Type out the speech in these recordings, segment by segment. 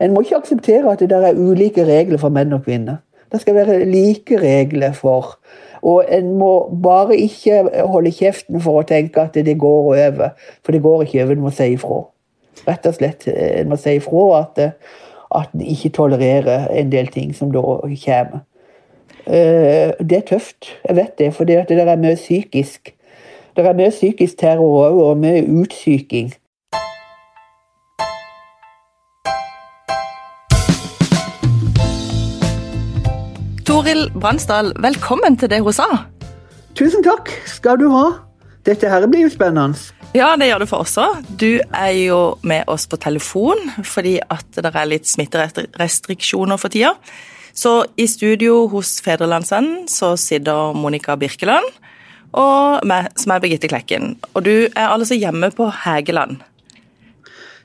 En må ikke akseptere at det der er ulike regler for menn og kvinner. Det skal være like regler for. Og en må bare ikke holde kjeften for å tenke at det går over. For det går ikke over, en må si ifra. Rett og slett. En må si ifra at, at en ikke tolererer en del ting som da kommer. Eh, det er tøft, jeg vet det, for det der er mye psykisk. Det er mye psykisk terror og mye utsyking. Toril Bransdal, velkommen til det hun sa. Tusen takk skal du ha. Dette her blir jo spennende. Ja, det gjør det for oss òg. Du er jo med oss på telefon fordi at det er litt smitterestriksjoner for tida. Så i studio hos Fedrelandsvennen så sitter Monica Birkeland og meg, som er Birgitte Klekken. Og du er altså hjemme på Hægeland.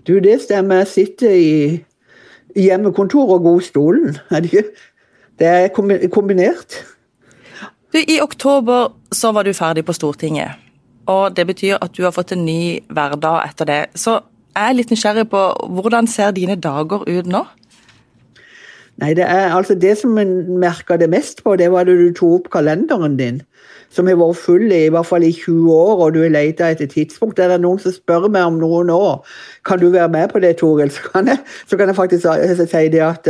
Du, det stemmer. Jeg sitter i hjemmekontor og godstolen. Er det ikke? Det er kombinert. Du, I oktober så var du ferdig på Stortinget. Og det betyr at du har fått en ny hverdag etter det. Så jeg er litt nysgjerrig på hvordan ser dine dager ut nå? Nei, det er altså det som en merka det mest på, det var da du tok opp kalenderen din som har vært full i, i hvert fall i 20 år, og du har leita etter tidspunkt. Er det noen som spør meg om noen år kan du være med på det, Toril, så kan jeg, så kan jeg faktisk si det at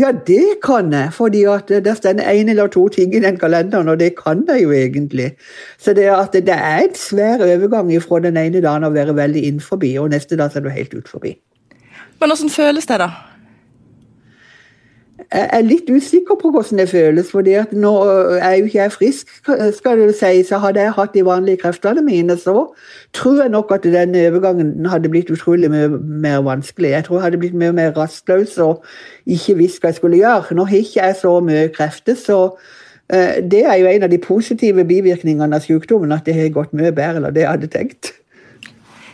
ja, det kan jeg, fordi at det står en eller to ting i den kalenderen, og det kan jeg jo egentlig. Så det, at det er en svær overgang fra den ene dagen å være veldig innenfor, og neste dag er du helt utfor. Men hvordan føles det, da? Jeg er litt usikker på hvordan det føles, for nå er jo ikke jeg frisk, skal du si. Så hadde jeg hatt de vanlige kreftene mine, så tror jeg nok at den overgangen hadde blitt utrolig mye mer vanskelig. Jeg tror jeg hadde blitt mye mer rastløs og ikke visst hva jeg skulle gjøre. Nå har ikke jeg så mye krefter, så uh, det er jo en av de positive bivirkningene av sykdommen, at det har gått mye bedre enn det jeg hadde tenkt.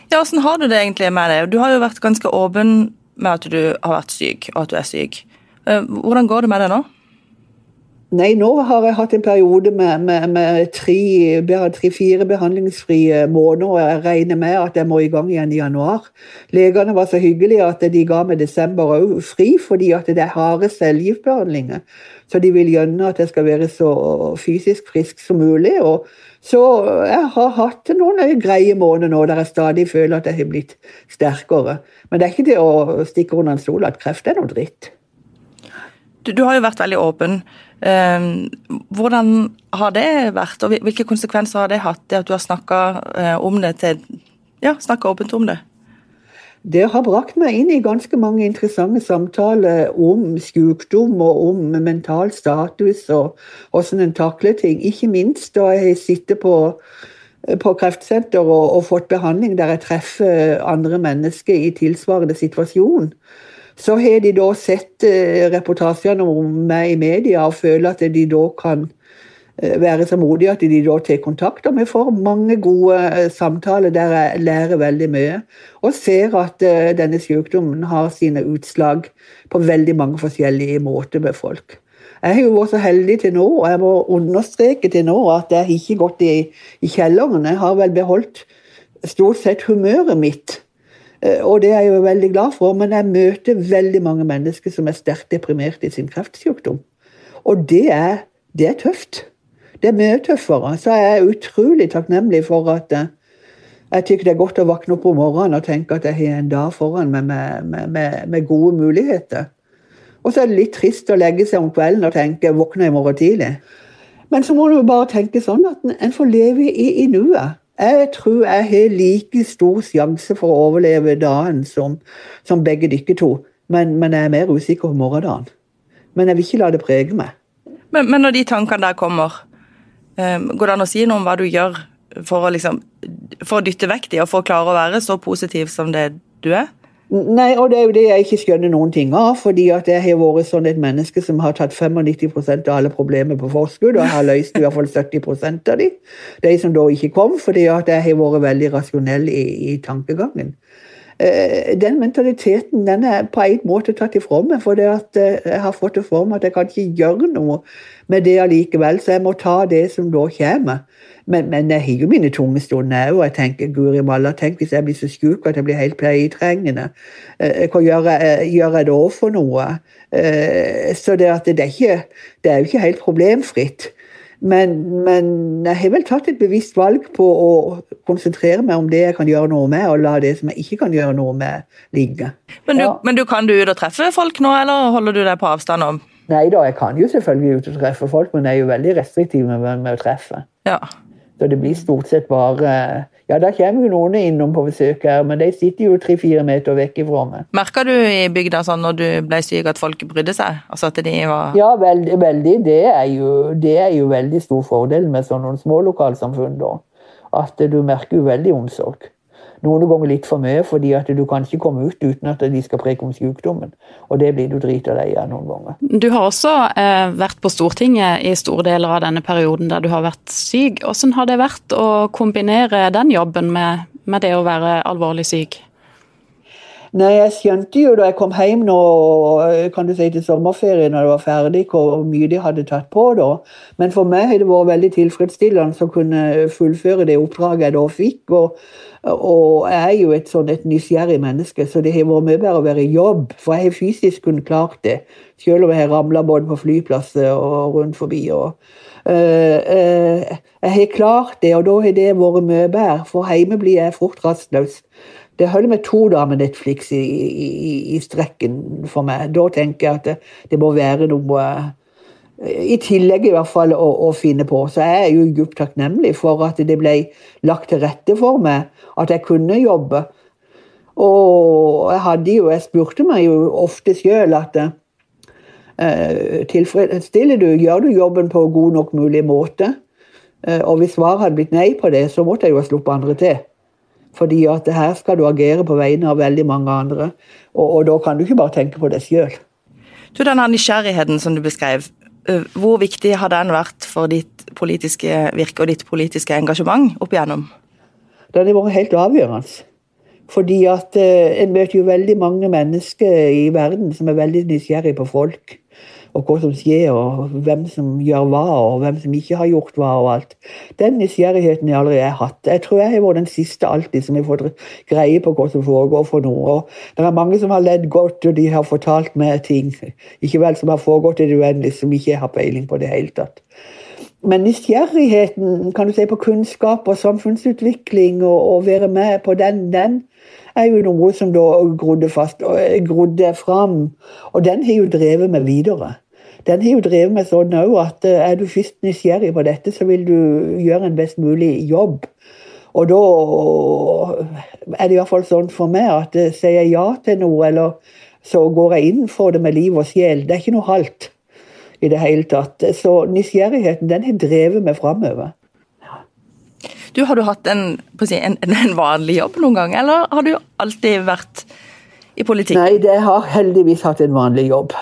Ja, Hvordan har du det egentlig med det? Du har jo vært ganske åpen med at du har vært syk, og at du er syk. Eh, hvordan går det med det nå? Nei, nå har jeg hatt en periode med, med, med tre-fire tre, behandlingsfrie måneder, og jeg regner med at jeg må i gang igjen i januar. Legene var så hyggelige at de ga meg desember òg fri, fordi at det er harde cellegiftbehandlinger. Så de vil gjerne at jeg skal være så fysisk frisk som mulig. og så jeg har hatt noen greie måneder nå der jeg stadig føler at jeg har blitt sterkere. Men det er ikke det å stikke under en stol at kreft er noe dritt. Du, du, har jo vært veldig åpen. Eh, hvordan har det vært, og hvilke konsekvenser har det hatt, det at du har snakka eh, om det til Ja, snakka åpent om det? Det har brakt meg inn i ganske mange interessante samtaler om sykdom og om mental status og hvordan en takler ting. Ikke minst da jeg sitter på, på kreftsenter og, og, fått behandling der jeg treffer andre mennesker i tilsvarende situasjon. Så har de da sett eh, reportasjene om meg i media og føler at de da kan eh, være så modige at de da tar kontakt. Og vi får mange gode eh, samtaler der jeg lærer veldig mye. Og ser at denne sykdommen har sine utslag på veldig mange forskjellige måter med folk. Jeg har jo vært så heldig til nå, og jeg må understreke til nå at jeg har ikke gått i, i kjelleren. Jeg har vel beholdt stort sett humøret mitt og det er jeg jo veldig glad for, men jeg møter veldig mange mennesker som er sterkt deprimert i sin kreftsykdom. Og det er, det er tøft. Det er mye tøffere. Så jeg er utrolig takknemlig for at eh, jeg tykker det er godt å våkne opp om morgenen og tenke at jeg har en dag foran meg med, med, med, med, gode muligheter. Og så er det litt trist å legge seg om kvelden og tenke 'våkne i morgen tidlig'. Men så må du bare tenke sånn at en får leve i, i nuet. Jeg tror jeg har like stor sjanse for å overleve dagen som, som begge dere to, men, men, jeg er mer usikker på morgendagen. Men jeg vil ikke la det prege meg. Men, men når de tankene der kommer, um, går det an å si noe om hva du gjør for å, liksom, for å dytte vekk de, og for å klare å være så positiv som det du er? Nei, og det er jo det jeg ikke skjønner noen ting av. fordi at jeg har vært sånn et menneske som har tatt 95 av alle problemer på forskudd, og har løst i hvert fall 70 av de. De som da ikke kom, fordi at jeg har vært veldig rasjonell i, i tankegangen. eh, den mentaliteten den er på en måte tatt ifra meg. For eh, jeg har fått det for meg at jeg kan ikke gjøre noe med det allikevel, så jeg må ta det som da kommer. Men, men jeg har jo mine tunge stunder og jeg tenker guri malla, tenk hvis jeg blir så sjuk at jeg blir helt pleietrengende. Hva gjør jeg, gjør jeg da for noe? Så det, det, er ikke, det er jo ikke helt problemfritt. Men, men, jeg har vel tatt et bevisst valg på å konsentrere meg om det jeg kan gjøre noe med, og la det som jeg ikke kan gjøre noe med, ligge. Men du, ja. men du kan du ut og treffe folk nå, eller holder du deg på avstand? om? Nei da, jeg kan jo selvfølgelig ut og treffe folk, men jeg er jo veldig restriktiv med, med å treffe. Ja. Så det blir stort sett bare Ja, da kommer jo noen innom på besøk her, men de sitter jo tre-fire meter vekk ifra meg. Merka du i bygda sånn når du ble syk at folk brydde seg? Altså at de var Ja, veldig. veldig. Det, er jo, det er jo veldig stor fordel med sånne små lokalsamfunn, da. At du merker jo veldig omsorg noen ganger litt for mye, fordi at du kan ikke komme ut uten at de skal preke om sykdommen. Og det blir du drita deg av noen ganger. Du har også eh, vært på Stortinget i store deler av denne perioden der du har vært syk. Hvordan har det vært å kombinere den jobben med, med det å være alvorlig syk? Nei, Jeg skjønte jo da jeg kom hjem nå, kan du si til sommerferien når det var ferdig, hvor mye de hadde tatt på da. Men for meg har det vært veldig tilfredsstillende å kunne fullføre det oppdraget jeg da fikk. Og, og jeg er jo et sånn et nysgjerrig menneske, så det har vært mye bedre å være i jobb. For jeg har fysisk kunnet klart det, selv om jeg har ramla både på flyplasser og rundt forbi. og Uh, uh, jeg har klart det, og da har det vært mye bedre, for hjemme blir jeg fort rastløs. Det holder med to dager med Netflix i, i, i, strekken for meg. Da tenker jeg at det, det, må være noe i tillegg i hvert fall å, å finne på. Så jeg er jo djupt takknemlig for at det ble lagt til rette for meg, at jeg kunne jobbe. Og jeg hadde jo, jeg spurte meg jo ofte sjøl at eh, tilfredsstiller du, gjør du jobben på god nok mulig måte? Eh, og hvis svaret hadde blitt nei på det, så måtte jeg jo ha sluppet andre til. Fordi at her skal du agere på vegne av veldig mange andre, og, og da kan du ikke bare tenke på deg sjøl. Du, denne nysgjerrigheten som du beskrev, hvor viktig har den vært for ditt politiske virke og ditt politiske engasjement opp igjennom? Den har vært helt avgjørende. Fordi at eh, en møter jo veldig mange mennesker i verden som er veldig nysgjerrige på folk og hva som skjer, og hvem som gjør hva, og hvem som ikke har gjort hva, og alt. Den nysgjerrigheten jeg aldri har hatt. Jeg tror jeg har vært den siste alltid som har fått greie på hva som foregår for noe. Og det er mange som har ledd godt, og de har fortalt meg ting ikke vel, som har foregått i det uendelige, som ikke har peiling på det hele tatt. Men nysgjerrigheten kan du si, på kunnskap og samfunnsutvikling, og, og være med på den, den er jo noe som da grodde fast, og grodde fram. Og den har jo drevet meg videre den har jo drevet meg sånn òg at eh, er du først nysgjerrig på dette, så vil du gjøre en best mulig jobb. Og da er det i hvert fall sånn for meg at eh, sier jeg ja til noe, eller så går jeg inn for det med liv og sjel. Det er ikke noe halt i det hele tatt. Så nysgjerrigheten, den har drevet meg framover. Du, Har du hatt en, en, en, vanlig jobb noen gang, eller har du alltid vært i politikk? Nei, jeg har heldigvis hatt en vanlig jobb.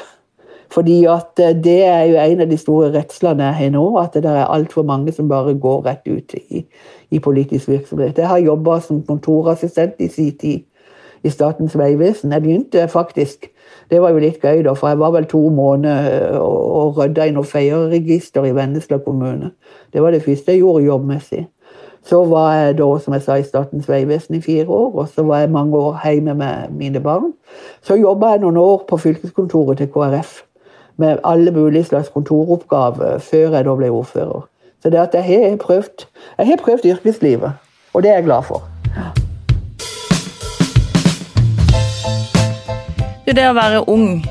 Fordi at eh, det er jo en av de store redslene jeg har nå, at det er altfor mange som bare går rett ut i, i politisk virksomhet. Jeg har jobba som kontorassistent i sin tid i Statens vegvesen. Jeg begynte faktisk Det var jo litt gøy, da, for jeg var vel to måneder og, og rydda i noe feierregister i Vennesla kommune. Det var det første jeg gjorde jobbmessig. Så var jeg da, som jeg sa, i Statens vegvesen i fire år, og så var jeg mange år hjemme med mine barn. Så jobba jeg noen år på fylkeskontoret til KrF med alle mulige slags kontoroppgaver før jeg da ble ordfører. Så det at jeg har prøvd, jeg har prøvd yrkeslivet, og det er jeg glad for. Det å være ung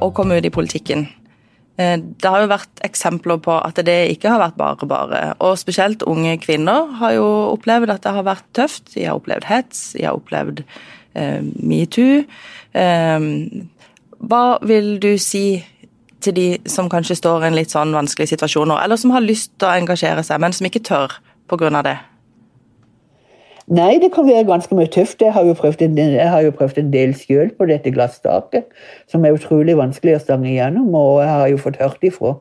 og komme ut i politikken eh, det har jo vært eksempler på at det ikke har vært bare bare. Og spesielt unge kvinner har jo opplevd at det har vært tøft. De har opplevd hets, de har opplevd eh, metoo. Eh, hva vil du si til de som kanskje står i en litt sånn vanskelig situasjon nå, eller som har lyst til å engasjere seg, men som ikke tør pga. det? Nei, det kan være ganske mye tøft. Jeg har jo prøvd en, jo prøvd en del sjøl på dette glasstaket, som er utrolig vanskelig å stange igjennom. Og jeg har jo fått hørt ifra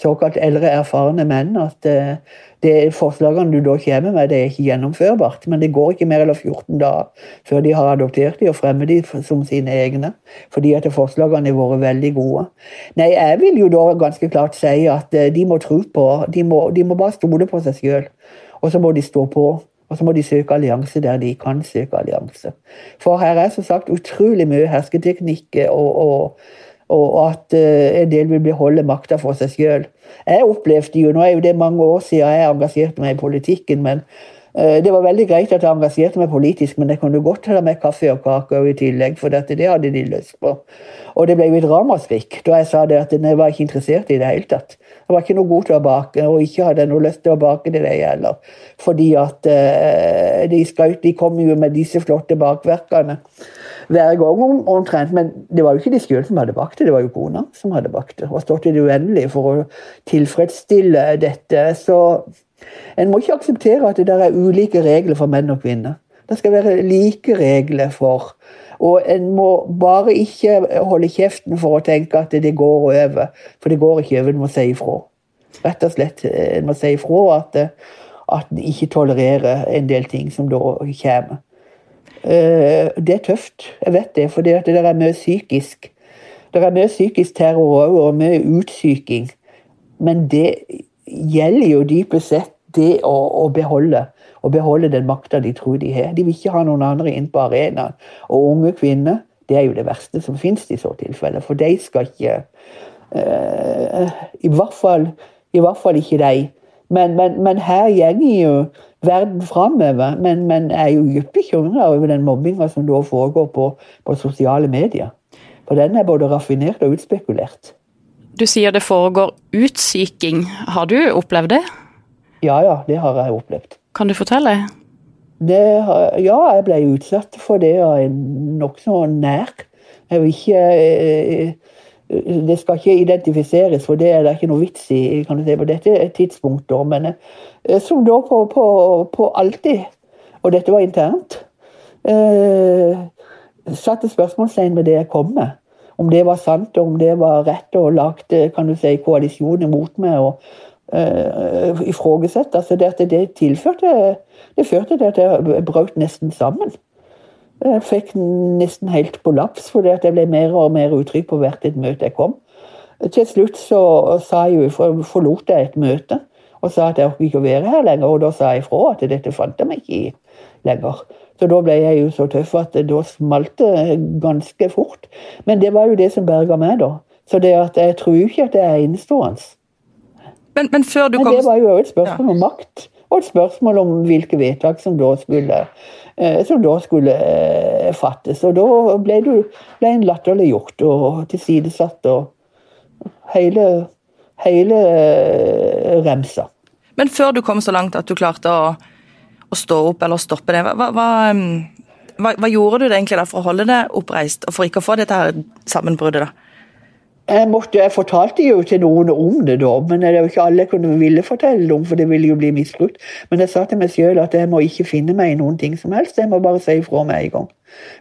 såkalt eldre, erfarne menn at uh, det forslagene du da kommer med, det er ikke gjennomførbart. Men det går ikke mer enn 14 dager før de har adoptert de og fremmer de som sine egne. Fordi at forslagene har vært veldig gode. Nei, jeg vil jo da ganske klart si at uh, de må tro på De må, de må bare stole på seg sjøl. Og så må de stå på. Og så må de søke allianse der de kan søke allianse. For her er som sagt utrolig mye hersketeknikker, og, og, og at uh, en del vil beholde makta for seg sjøl. Jeg opplevde jo, Nå er jo det mange år siden jeg engasjerte meg i politikken, men det var veldig greit at jeg engasjerte meg politisk, men jeg kunne godt ta med kaffe og kake i tillegg, for det hadde de lyst på. Og det ble jo et ramaskrik da jeg sa det at jeg var ikke interessert i det hele tatt. Jeg var ikke noe god til å bake, og ikke hadde noe lyst til å bake det, jeg heller. Fordi at uh, de, skal, de kom jo med disse flotte bakverkene hver gang omtrent. Men det var jo ikke de sjøl som hadde bakt det, det var jo kona som hadde bakt det. Og stått i det uendelige for å tilfredsstille dette. Så en må ikke akseptere at det der er ulike regler for menn og kvinner. Det skal være like regler for og en må bare ikke holde kjeften for å tenke at det går over, for det går ikke over. En må si ifra. Rett og slett. En må si ifra at, at en ikke tolererer en del ting som da kommer. Eh, det er tøft, jeg vet det, for det der er mye psykisk. Det er mye psykisk terror òg, og mye utsyking. Men det gjelder jo dypest sett det å, å beholde å beholde den makta de tror de har. De vil ikke ha noen andre inn på arenaen. Og unge kvinner, det er jo det verste som finnes i så tilfelle. For de skal ikke uh, i, hvert fall, i, hvert fall, ikke de. Men, men, men her gjenger jo verden framover. Men, men er jo dypt bekymra over den mobbinga som da foregår på, på sosiale medier. For den er både raffinert og utspekulert. Du sier det foregår utsyking. Har du opplevd det? Ja, ja, det har jeg opplevd. Kan du fortelle? Det, ja, jeg ble utsatt for det av en nokså nær. Jeg vil ikke eh, Det skal ikke identifiseres, for det er det ikke noe vits i kan du si, på dette tidspunktet. Men eh, som da på, på, på alltid, og dette var internt, eh, satte spørsmålstegn ved det jeg kom med. Om det var sant, og om det var rett, og lagde kan du si, koalisjoner mot meg. og uh. Altså det det tilførte Det førte til at jeg brøt nesten sammen. Jeg fikk nesten helt på laps, fordi at jeg ble mer og mer utrygg på hvert et møte jeg kom. Til slutt så sa jeg forlot jeg et møte og sa at jeg orket ikke å være her lenger. Og da sa jeg ifra at dette fant jeg meg ikke i lenger. Så da ble jeg jo så tøff at da smalt det ganske fort. Men det var jo det som berga meg, da. Så det at jeg tror ikke at det er innestående. Men, men før du kom... Men det var jo et spørsmål om makt, og et spørsmål om hvilke vedtak som da skulle, eh, som da skulle eh, fattes. Og da ble, du, ble en latterliggjort og tilsidesatt og hele, hele eh, remsa. Men før du kom så langt at du klarte å, å stå opp eller stoppe det, hva, hva, hva, hva gjorde du egentlig da for å holde det oppreist, og for ikke å få dette her sammenbruddet? da? Jeg, måtte, jeg, fortalte jo til noen om det, da, men det er jo ikke alle jeg kunne ville fortelle om, for det ville jo bli misbrukt. Men jeg sa til meg sjøl at jeg må ikke finne meg i noen ting som helst, jeg må bare si ifra med en gang.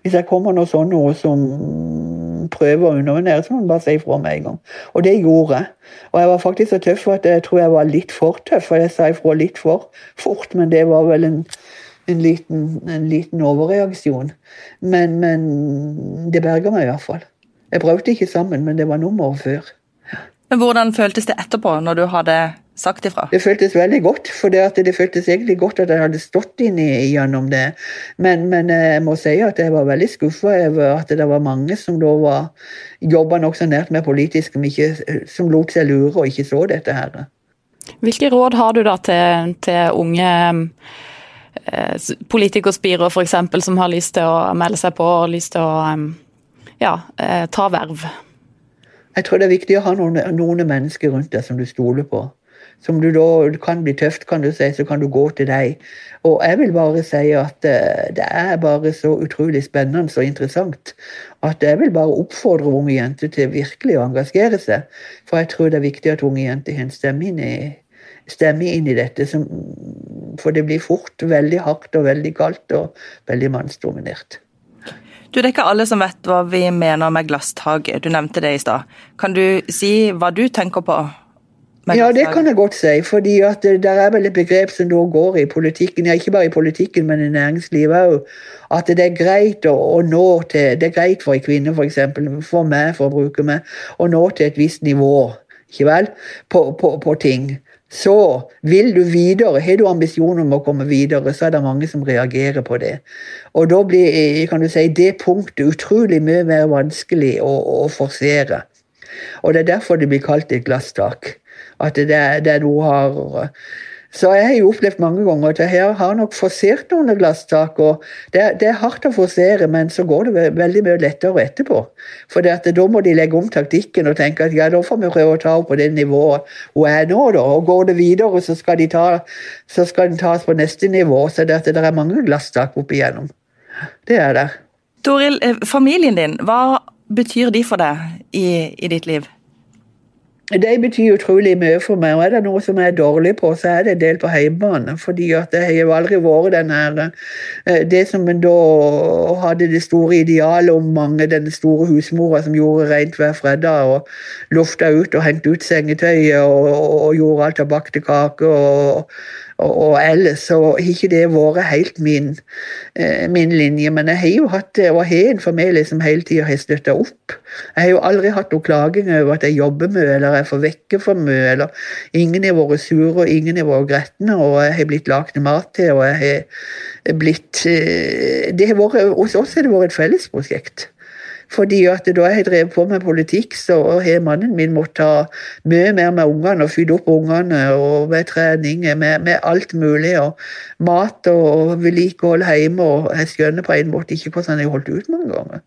Hvis jeg kommer noe sånn noe som prøver å underminere, så må man bare si ifra med en gang. Og det gjorde jeg. Og jeg var faktisk så tøff at jeg tror jeg var litt for tøff, og jeg sa ifra litt for fort, men det var vel en en liten, en liten overreaksjon. Men, men det berga meg i hvert fall. Jeg brøt ikke sammen, men det var nummeret før. Men Hvordan føltes det etterpå, når du hadde sagt ifra? Det føltes veldig godt, for det, det føltes egentlig godt at jeg hadde stått inn gjennom det. Men, men, jeg må si at jeg var veldig skuffa over at det var mange som da var jobba nokså nært med politisk, som, ikke, som lot seg lure og ikke så dette her. Hvilke råd har du da til, til unge eh, politikerspirer f.eks. som har lyst til å melde seg på og lyst til å ja, eh, ta verv? Jeg tror det er viktig å ha noen, noen mennesker rundt deg som du stoler på. Som du da kan bli tøft, kan du si, så kan du gå til deg. Og jeg vil bare si at eh, det er bare så utrolig spennende og interessant at jeg vil bare oppfordre unge jenter til virkelig å engasjere seg. For jeg tror det er viktig at unge jenter har en stemme inn i, stemme inn i dette som for det blir fort veldig hardt og veldig kaldt og veldig mannsdominert. Du, Det er ikke alle som vet hva vi mener med glasstak. Du nevnte det i stad. Kan du si hva du tenker på? Ja, det kan jeg godt si. fordi at det er vel et begrep som da går i politikken, ja ikke bare i politikken, men i næringslivet òg. At det er greit å, å, nå til Det er greit for en kvinne, f.eks., for, for meg, for å bruke meg, å nå til et visst nivå ikke vel, på, på, på ting. Så vil du videre, har du ambisjoner om å komme videre, så er det mange som reagerer på det. Og da blir kan du si, det punktet utrolig mye mer vanskelig å, å forsere. Og det er derfor det blir kalt et glasstak. At det, er det du har så jeg har jo opplevd mange ganger at jeg har nok forsert noen glasstak. og det, det, er hardt å forsere, men så går det veldig mye lettere etterpå. For da må de legge om taktikken og tenke at ja, da får vi prøve å ta henne på det nivået hun er nå. da, og Går det videre, så skal, de ta, så skal den tas på neste nivå. Så det, det er mange glasstak opp igjennom. Det er det. Toril, eh, familien din, hva betyr de for deg i, i ditt liv? De betyr utrolig mye for meg. og Er det noe som jeg er dårlig på, så er det en del på hjemmebane. fordi at jeg har jo aldri vært den her eh, Det som en da hadde det store idealet om mange, den store husmora som gjorde rent hver fredag og lufta ut og hengte ut sengetøyet og, og, og gjorde alt av bakte kaker og og, og ellers så har ikke det vært helt min, eh, min, linje. Men jeg har jo hatt og har en familie som hele tida har støtta opp. Jeg har jo aldri hatt noe klaging over at jeg jobber mye eller jeg får vekke for mye. eller Ingen har vært sure og ingen har vært gretne, og jeg har blitt lagd mat til. og jeg har blitt eh, det har vært, Hos oss har det vært et fellesprosjekt. Fordi at da jeg drev på med politikk, så har mannen min måttet ha mye mer med ungene og fylle opp ungene og med trening, med, med alt mulig. og Mat og vedlikehold hjemme. og Jeg skjønner på en måte ikke hvordan jeg holdt ut mange ganger.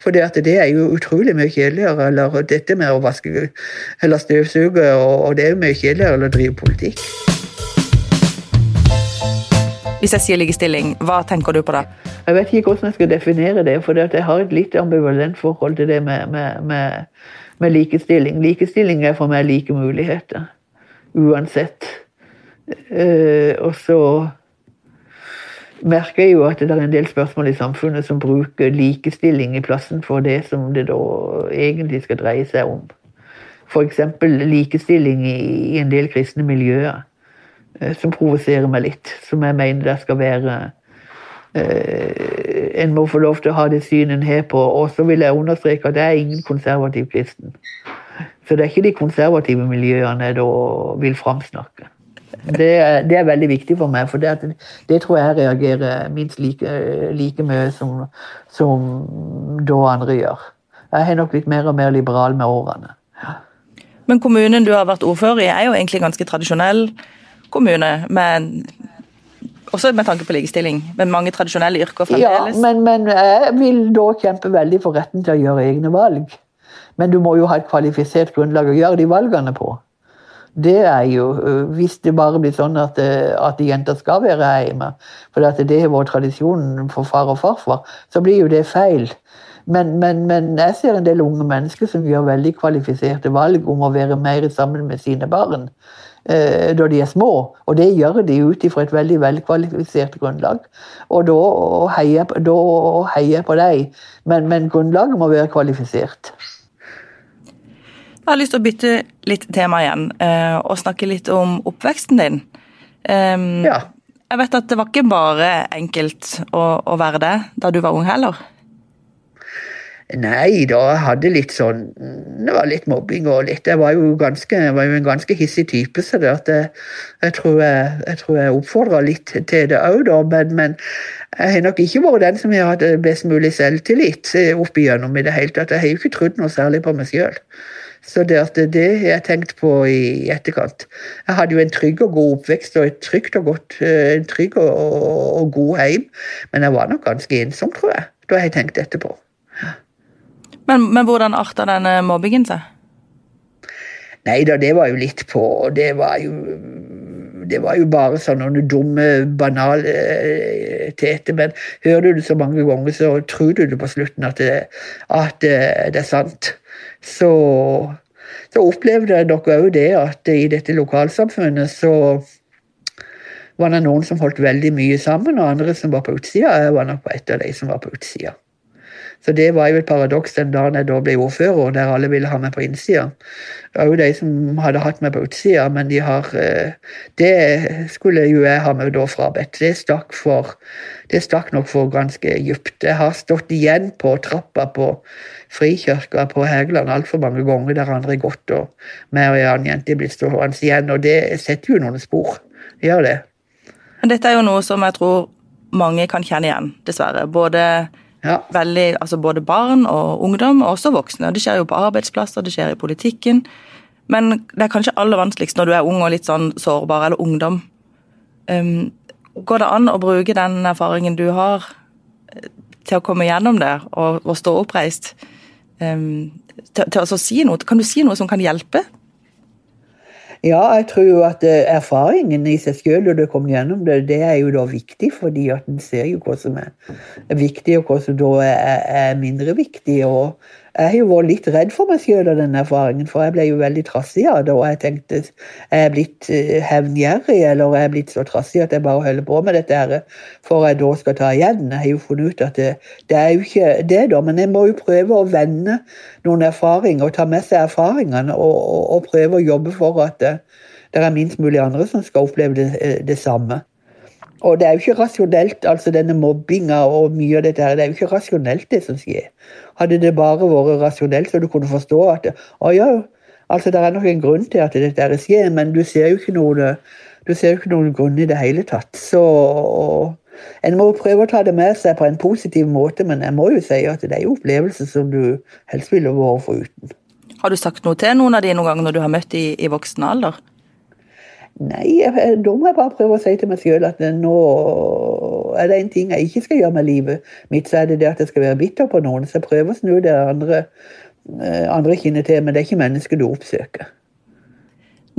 For det, er jo utrolig mye kjedeligere eller dette med å vaske eller støvsuge, og, og det er jo mye kjedeligere å drive politikk. Hvis jeg sier likestilling, hva tenker du på da? Jeg vet ikke hvordan jeg skal definere det, for jeg har et litt ambivalent forhold til det med, med, med, med likestilling. Likestilling er for meg like muligheter. Uansett. Uh, og så merker jeg jo at det er en del spørsmål i samfunnet som bruker likestilling i plassen for det som det da egentlig skal dreie seg om. F.eks. likestilling i en del kristne miljøer. Eh, som provoserer meg litt. Som jeg mener det skal være eh, En må få lov til å ha det synet en har på. Og så vil jeg understreke at jeg er ingen konservativ kristen. Så det er ikke de konservative miljøene jeg da vil framsnakke. Det er, det er, veldig viktig for meg, for det, det tror jeg reagerer minst like, like mye som, som da andre gjør. Jeg har nok blitt mer og mer liberal med årene. Men kommunen du har vært ordfører i, er jo egentlig ganske tradisjonell kommune, med, også med tanke på likestilling, med mange tradisjonelle yrker fremdeles. Ja, men, men, jeg vil da kjempe veldig for retten til å gjøre egne valg. Men du må jo ha et kvalifisert grunnlag å gjøre de valgene på. Det er jo, øh, Hvis det bare blir sånn at, øh, at jenter skal være hjemme, for det har vært tradisjonen for far og farfar, så blir jo det feil. Men, men, men, jeg ser en del unge mennesker som gjør veldig kvalifiserte valg om å være mer sammen med sine barn eh, da de er små. Og det gjør de ut ifra et veldig velkvalifisert grunnlag. Og da heier jeg på dem, men, men grunnlaget må være kvalifisert. Jeg har lyst til å bytte litt tema igjen eh, og snakke litt om oppveksten din. Um, ja. Jeg vet at det var ikke bare enkelt å, å være det da du var ung heller? Nei da, jeg hadde litt sånn Det var litt mobbing og litt Jeg var jo, ganske, jeg var jo en ganske hissig type, så det at jeg, jeg tror jeg, jeg, jeg oppfordra litt til det òg, da. Men, men, jeg har nok ikke vært den som har hatt best mulig selvtillit eh, opp igjennom i det hele tatt. Jeg har jo ikke trodd noe særlig på meg sjøl. Så det, at det har jeg tenkt på i etterkant. Jeg hadde jo en trygg og god oppvekst og et trygt og godt, eh, en trygg og, og, og god heim, men jeg var nok ganske ensom, tror jeg, da jeg tenkte etterpå. Men, men hvordan arta denne mobbingen seg? Nei da, det var jo litt på Det var jo det var jo bare sånne dumme, banale eh. Men hører du det så mange ganger, så tror du det på slutten at det, at det, det er sant. Så, så opplevde jeg nok òg det at i dette lokalsamfunnet så var det noen som holdt veldig mye sammen, og andre som var på utsida. Jeg var nok på et av de som var på utsida. Så det var jo et paradoks den dagen jeg da ble ordfører, der alle ville ha meg på innsida. Det var jo de som hadde hatt meg på utsida, men de har eh, Det skulle jo jeg ha meg da frabedt. Det stakk for Det stakk nok for ganske dypt. Jeg har stått igjen på trappa på Frikirka på Hægeland altfor mange ganger der andre har gått, og meg og ei annen jente blitt stående igjen, og det setter jo noen spor. Gjør det. Dette er jo noe som jeg tror mange kan kjenne igjen, dessverre. Både ja. Veldig, altså både barn og ungdom, og også voksne. Det skjer jo på arbeidsplasser, det skjer i politikken. Men det er kanskje aller vanskeligst når du er ung og litt sånn sårbar, eller ungdom. Um, går det an å bruke den erfaringen du har, eh, til å komme gjennom det og, og stå oppreist? Um, til, til å si noe? Kan du si noe som kan hjelpe ja, jeg tror jo at eh, erfaringen i seg selv, og det kommer gjennom det, det er jo da viktig, fordi at en ser jo hva som er viktig, og hva som da er mindre viktig. og jeg har jo vært litt redd for meg selv av den erfaringen, for jeg ble jo veldig trassig av det. Og jeg tenkte jeg er blitt eh, hevngjerrig, eller jeg er blitt så trassig at jeg bare holder på med dette her for jeg da skal ta igjen. Jeg har jo funnet ut at det, det er jo ikke det, da, men jeg må jo prøve å vende noen erfaringer og ta med seg erfaringene og, og, og prøve å jobbe for at det, det er minst mulig andre som skal oppleve det, eh, det samme. Og det er jo ikke rasjonelt, altså denne mobbinga og mye av dette her, det er jo ikke rasjonelt, det som skjer. Hadde det bare vært rasjonelt, så du kunne forstå at å ja, altså det er nok en grunn til at dette her skjer, men du ser jo ikke noen, du ser jo ikke noen grunn i det hele tatt. Så en må prøve å ta det med seg på en positiv måte, men jeg må jo si at det er jo opplevelser som du helst ville vært foruten. Har du sagt noe til noen av de noen ganger når du har møtt i, i voksen alder? Nei, da må jeg bare prøve å si til meg selv at nå er det en ting jeg ikke skal gjøre med livet mitt, så er det det at jeg skal være bitter på noen. Så jeg prøver å snu det andre, eh, andre kinnet til, men det er ikke mennesket du oppsøker.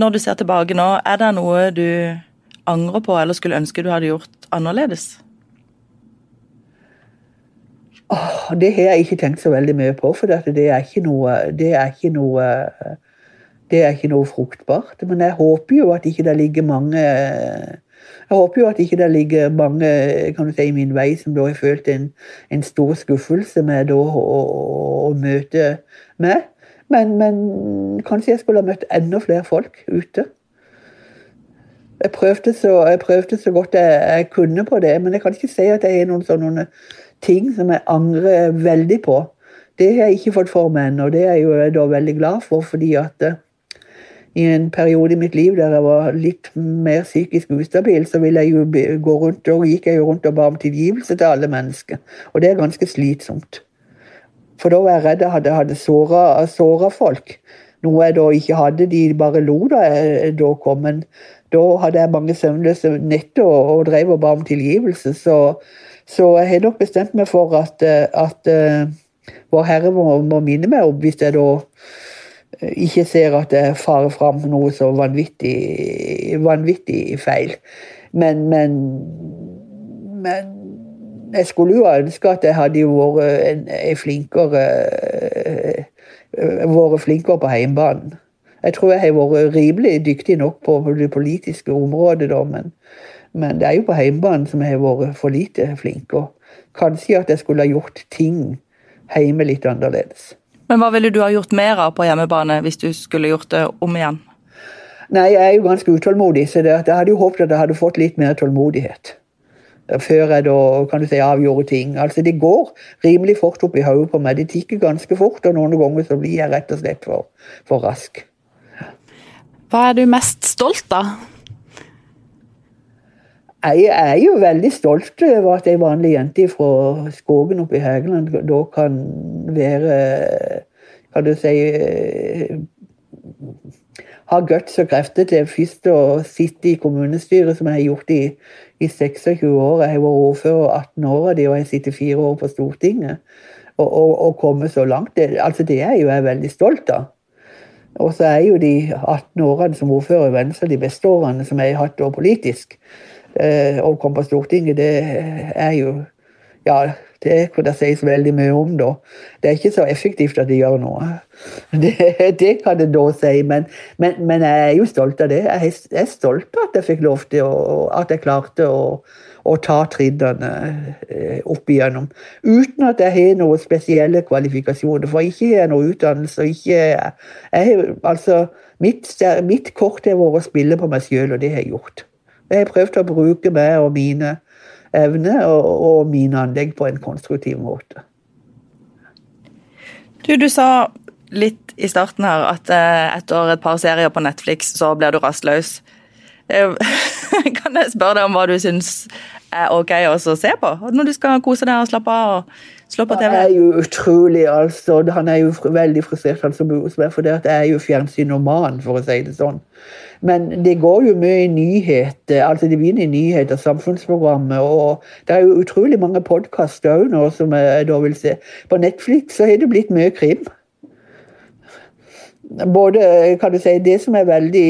Når du ser tilbake nå, er det noe du angrer på eller skulle ønske du hadde gjort annerledes? Åh, det har jeg ikke tenkt så veldig mye på, for det er ikke noe, det er ikke noe det er ikke noe fruktbart. Men jeg håper jo at ikke det ligger mange jeg håper jo at ikke det ligger mange kan du si, i min vei som da har følt en, en stor skuffelse med å, å, å, møte meg. Men, men, kanskje jeg skulle ha møtt enda flere folk ute. Jeg prøvde så, jeg prøvde så godt jeg, jeg, kunne på det, men jeg kan ikke si at jeg har noen sånne ting som jeg angrer veldig på. Det har jeg ikke fått for meg ennå, og det er jeg jo da veldig glad for, fordi at i en periode i mitt liv der jeg var litt mer psykisk ustabil, så ville jeg jo gå rundt, og gikk jeg jo rundt og ba om tilgivelse til alle mennesker. Og det er ganske slitsomt. For da var jeg redd jeg hadde, hadde såra folk. Noe jeg da ikke hadde. De bare lo da jeg da kom. Men da hadde jeg mange søvnløse netter og, og drev og ba om tilgivelse. Så, så, jeg har nok bestemt meg for at, at uh, Vår Herre må, må minne meg om hvis jeg da ikke ser at det farer fram noe så vanvittig, vanvittig feil. Men, men, men jeg skulle jo ønske at jeg hadde vært en, en flinkere vært flinkere på hjemmebanen. Jeg tror jeg har vært rimelig dyktig nok på det politiske området, da, men, men det er jo på hjemmebanen som jeg har vært for lite flink. Og kanskje at jeg skulle ha gjort ting hjemme litt annerledes. Men hva ville du ha gjort mer av på hjemmebane hvis du skulle gjort det om igjen? Nei, jeg er jo ganske utålmodig, så det, jeg hadde jo håpet at jeg hadde fått litt mer tålmodighet. Før jeg da kan du si, avgjorde ting. Altså, Det går rimelig fort opp i hodet på meg. Det tikker ganske fort, og noen ganger så blir jeg rett og slett for, for rask. Hva er du mest stolt av? Jeg er jo veldig stolt over at ei vanlig jente fra skogen oppe i Hægeland da kan være Kan du si Ha guts og krefter til først å sitte i kommunestyret, som jeg har gjort i, i 26 år. Jeg vært ordfører 18 år av de, og jeg sitter fire år på Stortinget. Og, og, og komme så langt. Det, altså det er jo jeg veldig stolt av. Og så er jo de 18 årene som ordfører i Venstre de beste årene som jeg har hatt politisk. Eh, å komme på Stortinget, det er jo Ja, det kunne det sies veldig mye om, da. Det er ikke så effektivt at de gjør noe. Det, det kan det da si, men, men, men, jeg er jo stolt av det. Jeg er stolt av at jeg fikk lov til og At jeg klarte å, å ta trinnene eh, opp igjennom. Uten at jeg har noen spesielle kvalifikasjoner, for ikke har jeg noe utdannelse. Ikke, jeg, altså, mitt, mitt kort har vært å spille på meg sjøl, og det har jeg gjort. Jeg har prøvd å bruke meg og mine evner og, og mine anlegg på en konstruktiv måte. Du, du sa litt i starten her at eh, etter et par serier på Netflix, så blir du rastløs. Eh, kan jeg spørre deg om hva du syns er ok å se på? Når du skal kose deg og slappe av og slå på TV? Det er jo utrolig, altså. Han er jo veldig frustrert, han som bor for det er jo fjernsynoman, for å si det sånn. Men det går jo mye i nyheter. altså Det begynner i nyheter, samfunnsprogrammet, og det er jo utrolig mange podkaster òg nå som jeg da vil se. På Netflix så har det blitt mye krim både kan du si, Det som er veldig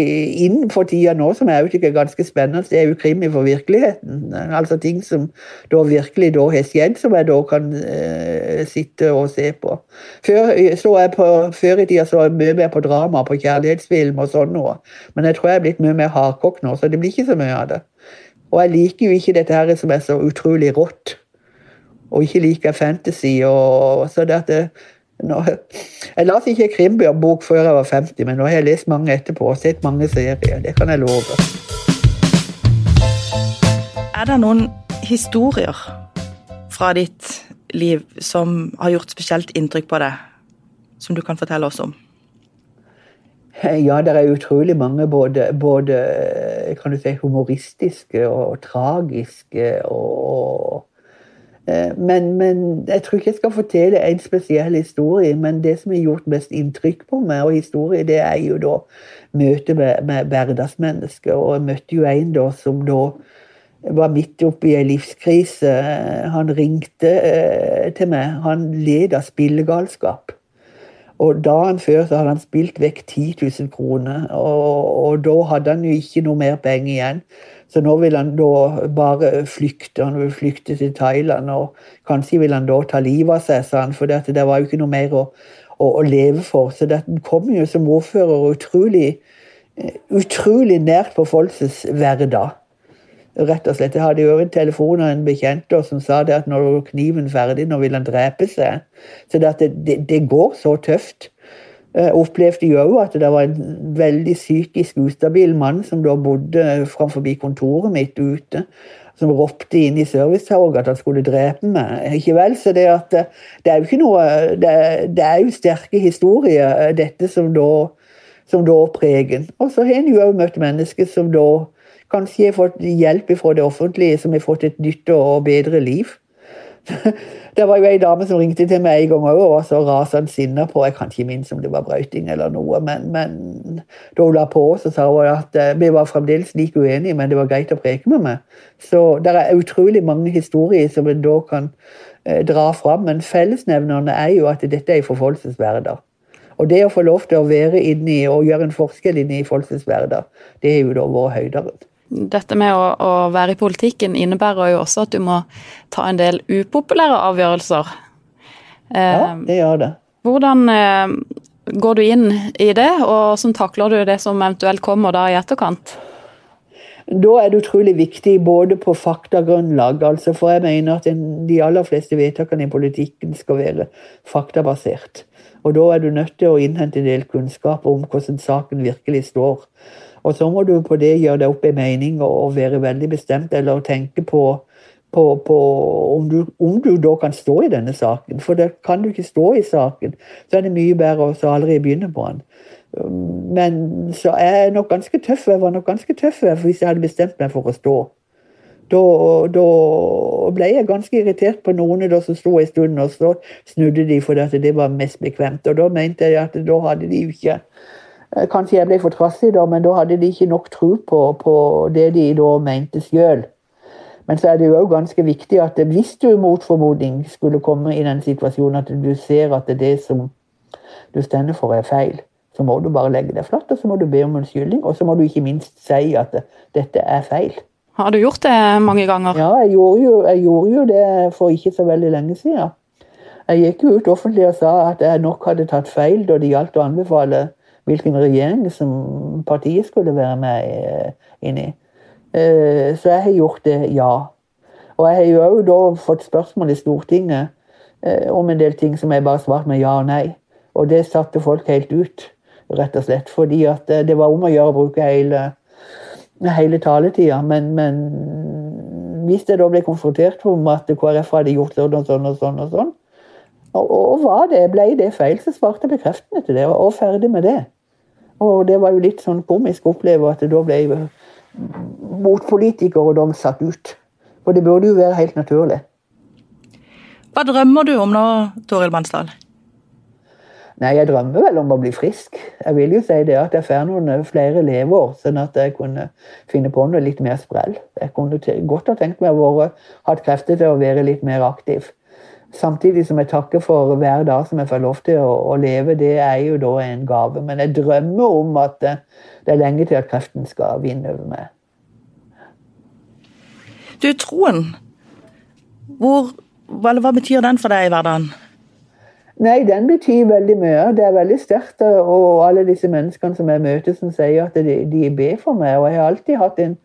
inn for tida nå, som jeg er ganske spennende, det er jo krimi for virkeligheten. Altså ting som da virkelig da har skjedd, som jeg da kan eh, sitte og se på. Før, på, før i tida så jeg mye mer på drama, på kjærlighetsfilm og sånn noe. Men jeg tror jeg er blitt mye mer hardkokk nå, så det blir ikke så mye av det. Og jeg liker jo ikke dette her som er så utrolig rått. Og ikke liker fantasy. og så det at det, nå, jeg leste ikke krimbok før jeg var 50, men nå har jeg lest mange etterpå og sett mange serier. Det kan jeg love. Er det noen historier fra ditt liv som har gjort spesielt inntrykk på deg, som du kan fortelle oss om? Ja, det er utrolig mange både, både kan du si, humoristiske og tragiske og men, men, jeg tror ikke jeg skal fortelle en spesiell historie. Men det som har gjort mest inntrykk på meg, og historie, det er jo da møtet med, med hverdagsmennesker. Og jeg møtte jo en da som da var midt oppi ei livskrise. Han ringte eh, til meg. Han led av spillegalskap. Og Dagen før så hadde han spilt vekk 10 000 kroner, og, og da hadde han jo ikke noe mer penger igjen. Så nå vil han da bare flykte. Han vil flykte til Thailand, og kanskje vil han da ta livet av seg, sa han, for det, var jo ikke noe mer å, å, å leve for. Så dette kom jo som ordfører utrolig, utrolig nært på folks hverdag. Rett og slett. Jeg hadde jo en telefon av en bekjent som sa det at når kniven ferdig, nå vil han drepe seg. Så det, det, det går så tøft. Jeg opplevde jo òg at det var en veldig psykisk ustabil mann som da bodde framfor kontoret mitt ute, som ropte inn i servicetorget at han skulle drepe meg. Ikke vel, så det, at det er jo ikke noe Det, det er jo sterke historier, dette som da, som da preger Og så har en jo òg møtt mennesker som da kanskje har fått hjelp fra det offentlige, som har fått et nytt og bedre liv. Det var jo ei dame som ringte til meg en gang og var så rasende sinna på Jeg kan ikke minnes om det var brøyting eller noe, men, men da hun la på, så sa hun at eh, vi var fremdeles like uenige, men det var greit å preke med meg. Så det er utrolig mange historier som en da kan eh, dra fram, men fellesnevnerne er jo at dette er i forfolkets. Og det å få lov til å være inni og gjøre en forskjell inni i folks hverdag, det er jo da vår høydere dette med å, å, være i politikken innebærer jo også at du må ta en del upopulære avgjørelser. Ja, det gjør det. Hvordan eh, går du inn i det, og hvordan takler du det som eventuelt kommer da i etterkant? Da er det utrolig viktig både på faktagrunnlag, altså for jeg mener at de aller fleste vedtakene i politikken skal være faktabasert. Og da er du nødt til å innhente en del kunnskap om hvordan saken virkelig står. Og så må du på det gjøre deg opp en mening og være veldig bestemt, eller tenke på, på, på om, du, om, du, da kan stå i denne saken. For det kan du ikke stå i saken, så er det mye bedre å aldri begynne på den. Men så er jeg nok ganske tøff. Jeg var nok ganske tøff hvis jeg hadde bestemt meg for å stå. Da, da, ble jeg ganske irritert på noen da som sto en stund, og så snudde de fordi det var mest bekvemt. Og da mente jeg at da hadde de jo ikke kanskje jeg ble for trassig, da, men da hadde de ikke nok tro på, på det de da mente sjøl. Men så er det jo òg ganske viktig at hvis du mot formodning skulle komme i den situasjonen at du ser at det som du stender for, er feil, så må du bare legge deg flatt, og så må du be om unnskyldning. Og så må du ikke minst si at dette er feil. Har du gjort det mange ganger? Ja, jeg gjorde jo, jeg gjorde jo det for ikke så veldig lenge siden. Jeg gikk jo ut offentlig og sa at jeg nok hadde tatt feil da det gjaldt å anbefale hvilken regjering som partiet skulle være med inn i. Eh, så jeg har gjort det, ja. Og jeg har jo òg da fått spørsmål i Stortinget eh, om en del ting som jeg bare svarte med ja og nei. Og det satte folk helt ut, rett og slett. Fordi at eh, det var om å gjøre å bruke hele, hele taletida. Men, men, hvis jeg da ble konfrontert om at KrF hadde gjort sånn og sånn og sånn, og sånn, og, og var det, ble det feil, så svarte jeg bekreftende til det, og, og ferdig med det. Og det var jo litt sånn komisk å oppleve at da ble motpolitikere og de satt ut. For det burde jo være helt naturlig. Hva drømmer du om nå, Toril Bansdal? Nei, Jeg drømmer vel om å bli frisk. Jeg vil jo si det at jeg får noen flere leveår, sånn at jeg kunne finne på noe litt mer sprell. Jeg kunne godt ha tenkt meg å ha krefter til å være litt mer aktiv. Samtidig som jeg takker for hver dag som jeg får lov til å, å leve. Det er jo da en gave. Men jeg drømmer om at det er lenge til at kreften skal vinne over meg. Du, troen, hvor, hva, hva betyr den for deg i hverdagen? Nei, den betyr veldig mye. Det er veldig sterkt. Og alle disse menneskene som jeg møter, som sier at de, de ber for meg. Og jeg har alltid hatt en,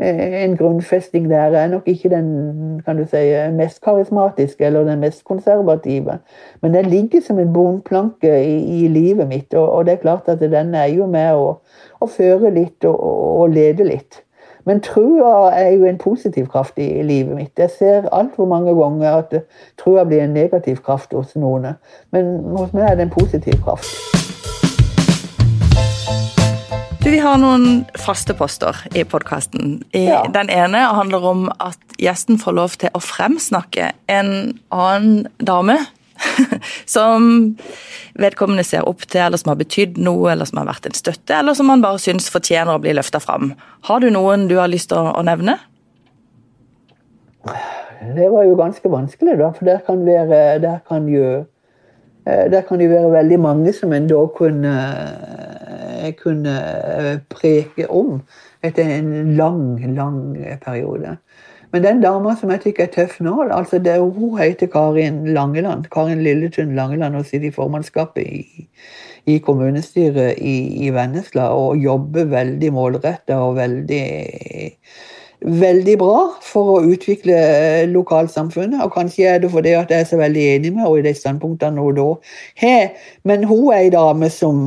en grunnfesting der. Jeg er nok ikke den kan du si, mest karismatiske eller den mest konservative. Men den ligger som en bunnplanke i, i, livet mitt. Og, og, det er klart at den er jo med å, å føre litt og, og lede litt. Men trua er jo en positiv kraft i, livet mitt. Jeg ser altfor mange ganger at trua blir en negativ kraft hos noen. Men hos meg er det en positiv kraft. Du, Vi har noen faste poster i podkasten. Ja. Den ene handler om at gjesten får lov til å fremsnakke en annen dame som vedkommende ser opp til, eller som har betydd noe, eller som har vært en støtte, eller som man bare syns fortjener å bli løfta fram. Har du noen du har lyst til å, nevne? Det var jo ganske vanskelig, da. For der kan, være, der kan, jo, eh, der kan jo være veldig mange som en da kunne, kunne preke om etter en lang, lang periode. Men den dama som jeg tykker er tøff nå, altså det, hun heter Karin Langeland. Karin Lilletun Langeland og sitter i formannskapet i, i kommunestyret i, i, Vennesla og jobber veldig målretta og veldig veldig bra for å utvikle lokalsamfunnet. Og kanskje er det fordi at jeg er så veldig enig med henne i de standpunktene hun da har. Men hun er ei dame som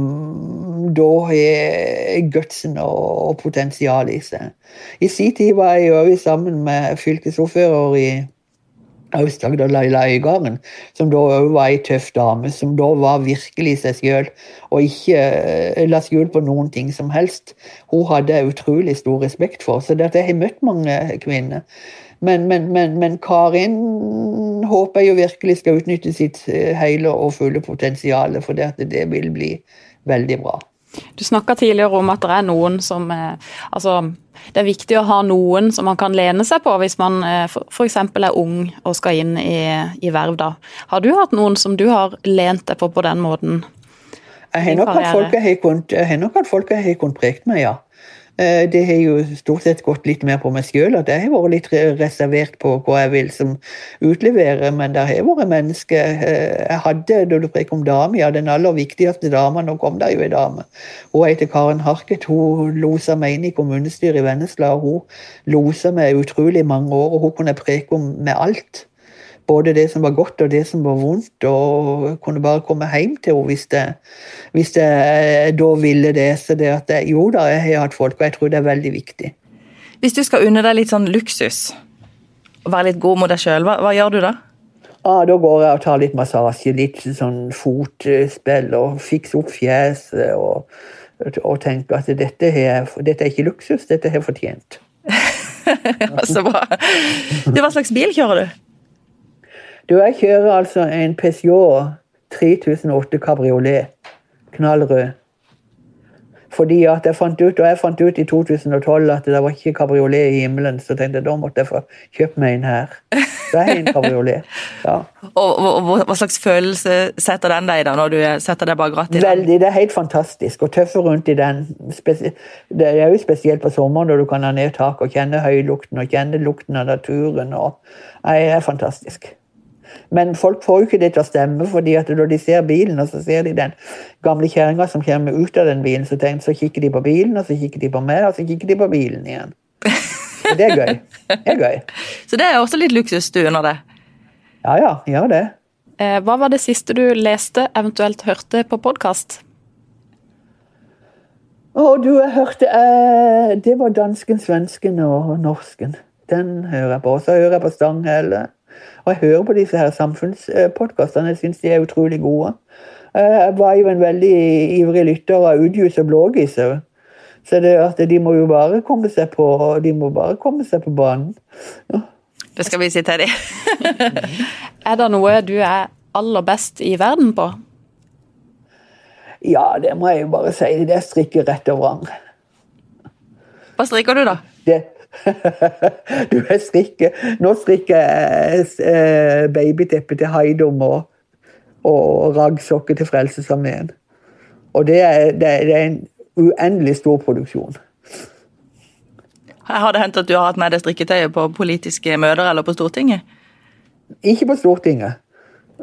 da har gutsen og potensial i seg. I sin tid var jeg òg sammen med fylkesordfører i Aust-Agder Laila Øygarden, som da òg var ei tøff dame, som da var virkelig seg sjøl og ikke eh, la skjul på noen ting som helst. Hun hadde jeg utrolig stor respekt for, så det jeg har møtt mange kvinner. Men, men, men, men, Karin håper jeg jo virkelig skal utnytte sitt eh, hele og fulle potensial, for det vil bli veldig bra. Du snakka tidligere om at det er noen som eh, Altså, det er viktig å ha noen som man kan lene seg på hvis man eh, f.eks. er ung og skal inn i, i verv. da. Har du hatt noen som du har lent deg på på den måten? Jeg har nok hatt folk jeg har kunnet preke meg, ja. Eh, det har jo stort sett gått litt mer på meg sjøl, at jeg har vært litt reservert på hva jeg vil som utlevere, men det har vært mennesker eh, Jeg hadde, da du preker om dame, ja, den aller viktigste dama, nå kom det jo ei dame. Hun heter Karen Harket, hun losa meg inn i kommunestyret i Vennesla, og hun losa meg utrolig mange år, og hun kunne preke om med alt både det som var godt og det som var vondt, og kunne bare komme hjem til henne hvis, hvis jeg da ville det. Så det at jeg, jo da, jeg har hatt folk, og jeg tror det er veldig viktig. Hvis du skal unne deg litt sånn luksus, og være litt god mot deg sjøl, hva, hva, gjør du da? Ah, da går jeg og tar litt massasje, litt sånn fotspill, og fikser opp fjeset. og, og tenker at dette, her, dette er ikke luksus, dette er fortjent. Så bra. Du, hva slags bil kjører du? Du, jeg kjører altså en Peugeot 3008 kabriolet. Knallrød. Fordi at jeg fant ut, og jeg fant ut i 2012 at det var ikke kabriolet i himmelen, så tenkte jeg da måtte jeg få kjøpt meg en her. Så er en kabriolet. Ja. Og, og, og hva slags følelse setter den deg da, når du setter deg bak rattet? Veldig. Det er helt fantastisk. Å tøffe rundt i den. Det er jo spesielt på sommeren når du kan ha ned taket og kjenne høylukten og kjenne lukten av naturen. Og, nei, det er fantastisk. Men folk får jo ikke det til å stemme, fordi at når de ser bilen, og så ser de den gamle kjerringa som kommer ut av den bilen, så, tenker, så kikker de på bilen, og så kikker de på meg, og så kikker de på bilen igjen. Og det er gøy. Det er gøy. Så det er også litt luksus du unner det? Ja ja, gjør det. Eh, hva var det siste du leste, eventuelt hørte på podkast? Å, du, jeg hørte eh, Det var dansken, svensken og norsken. Den hører jeg på. Så hører jeg på Stanghelle. Og jeg hører på disse her samfunnspodkastene. Jeg syns de er utrolig gode. Eh, jeg var jo en veldig ivrig lytter av Udjus og Blågis. Så det at de må jo bare komme seg på, de må bare komme seg på banen. Ja. Det skal vi si til dem. er det noe du er aller best i verden på? Ja, det må jeg jo bare si. Det er strikke rett og vrang. Hva strikker du, da? Det, du, jeg strikker Nå strikker jeg eh, babyteppe til Haidom og, og raggsokker til Frelsesarmeen. Og det er, det, er, det en uendelig stor produksjon. Har det hendt at du har hatt med deg strikketøyet på politiske møter eller på Stortinget? Ikke på Stortinget.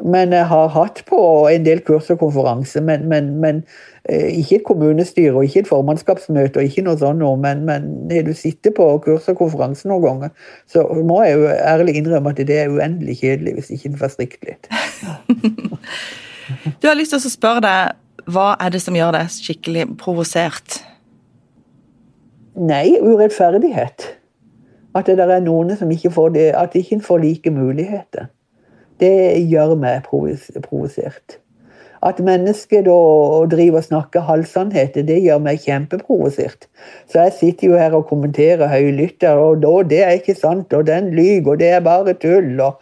Men jeg har hatt på en del kurs og konferanser. Men, men, men ikke et kommunestyre og ikke et formannskapsmøte. og ikke noe sånt noe, Men, men når du sitter på kurs og konferanse noen ganger, så må jeg jo ærlig innrømme at det er uendelig kjedelig hvis ikke en får strikt litt. du har lyst til å spørre deg hva er det som gjør deg skikkelig provosert? Nei, urettferdighet. At det der er noen som ikke får det, at de ikke får like muligheter. Det gjør meg provosert. At mennesker da driver og snakker halvsannheter, det gjør meg kjempeprovosert. Så jeg sitter jo her og kommenterer høylytter, og da, det er ikke sant, og den lyver, og det er bare tull. Og,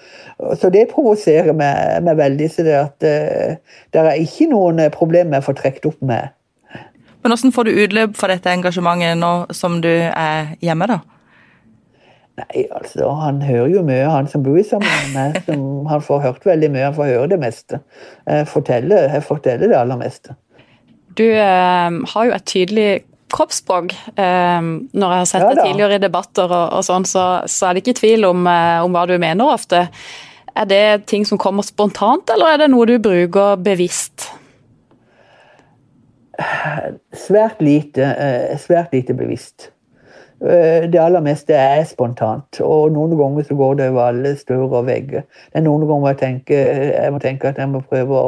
så det provoserer meg, meg, veldig. Så det, at, uh, det er ikke noen problem jeg får få trukket opp med. Men hvordan får du utløp for dette engasjementet nå som du er hjemme, da? Nei, altså, Han hører jo mye, han som bor sammen med meg. Som, han får hørt veldig mye, han får høre det meste. Jeg forteller, jeg forteller det aller meste. Du eh, har jo et tydelig kroppsspråk. Eh, når jeg har sett ja, deg tidligere i debatter, og, og sånn, så, så, er det ikke tvil om, eh, om, hva du mener ofte. Er det ting som kommer spontant, eller er det noe du bruker bevisst? Svært lite, eh, svært lite bevisst. Eh, det aller meste er spontant, og noen ganger så går det over alle større vegger. Det er noen ganger jeg tenker, jeg må tenke at jeg må prøve å,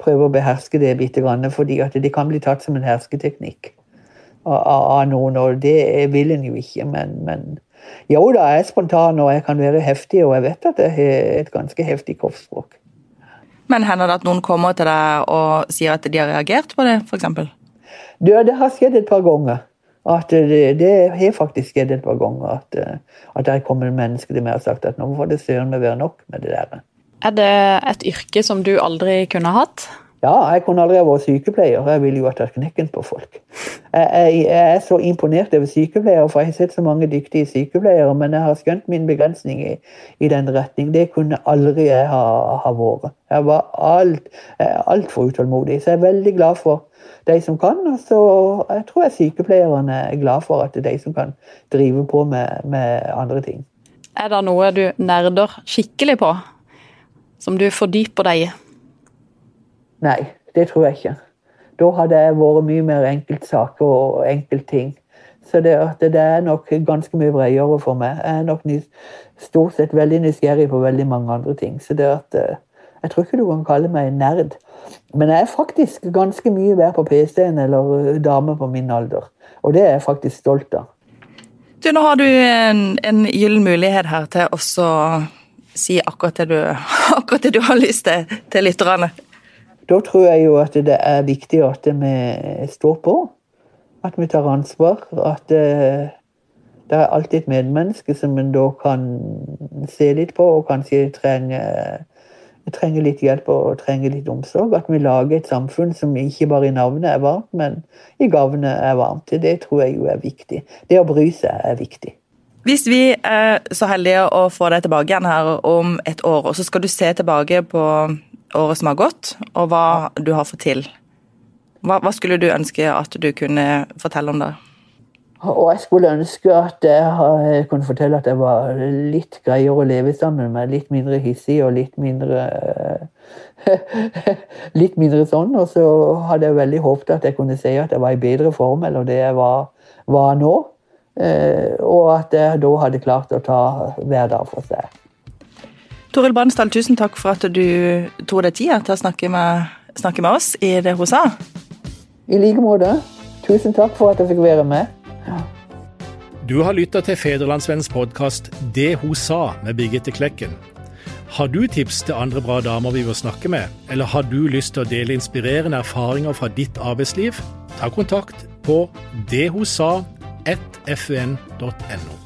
prøve å beherske det bitte grann, fordi at det kan bli tatt som en hersketeknikk av, av noen, og det vil en jo ikke. Men, men jo da, jeg er spontan, og jeg kan være heftig, og jeg vet at jeg har et ganske heftig kroppsspråk. Men hender det at noen kommer til deg og sier at de har reagert på det, f.eks.? Det, det har skjedd et par ganger. At det, har faktisk skjedd et par ganger at, eh, at det er kommet mennesker til meg og sagt at nå får det søren meg være nok med det der. Er det et yrke som du aldri kunne hatt? Ja, jeg kunne aldri ha vært sykepleier. Jeg ville jo ha tatt knekken på folk. Jeg, jeg, jeg, er så imponert over sykepleiere, for jeg har sett så mange dyktige sykepleiere, men jeg har skjønt min begrensning i, i den retning. Det kunne aldri jeg ha, ha vært. Jeg var altfor alt utålmodig, så jeg er veldig glad for de som kan. Og så jeg tror jeg sykepleierne er glad for at det er de som kan drive på med, med andre ting. Er det noe du nerder skikkelig på? Som du fordyper deg i? Nei, det tror jeg ikke. Da hadde jeg vært mye mer enkeltsaker og enkeltting. Så det, det, er nok ganske mye bredere for meg. Jeg er nok stort sett veldig nysgjerrig på veldig mange andre ting. Så det at eh, Jeg tror ikke du kan kalle meg nerd. Men jeg er faktisk ganske mye bedre på PC-en eller dame på min alder. Og det er jeg faktisk stolt av. Du, nå har du en, en gyllen mulighet her til å si akkurat det, du, akkurat det du har lyst til til lytterne. Da tror jeg jo at det er viktig at vi står på. At vi tar ansvar. At det, eh, er alltid et medmenneske som en da kan se litt på og kanskje trenger vi trenger litt hjelp og trenger litt omsorg. At vi lager et samfunn som ikke bare i navnet er varmt, men i gavnet er varmt. Det tror jeg jo er viktig. Det å bry seg er viktig. Hvis vi er så heldige å få deg tilbake igjen her om et år, og så skal du se tilbake på året som har gått, og hva du har fått til. Hva, hva skulle du ønske at du kunne fortelle om det? Og jeg skulle ønske at jeg kunne fortelle at jeg var litt greiere å leve sammen med. Litt mindre hissig og litt mindre Litt mindre sånn. Og så hadde jeg veldig håpet at jeg kunne si at jeg var i bedre form enn det jeg var, var nå. Eh, og at jeg da hadde klart å ta hver dag for seg. Toril Bransdal, tusen takk for at du tok deg tida til å snakke med, snakke med, oss i det hun sa. I like måte. Tusen takk for at jeg fikk være med. Ja. Du har lytta til Federlandsvennens podkast 'Det hun sa' med Birgitte Klekken. Har du tips til andre bra damer vi bør snakke med, eller har du lyst til å dele inspirerende erfaringer fra ditt arbeidsliv? Ta kontakt på det hun sa fun.no.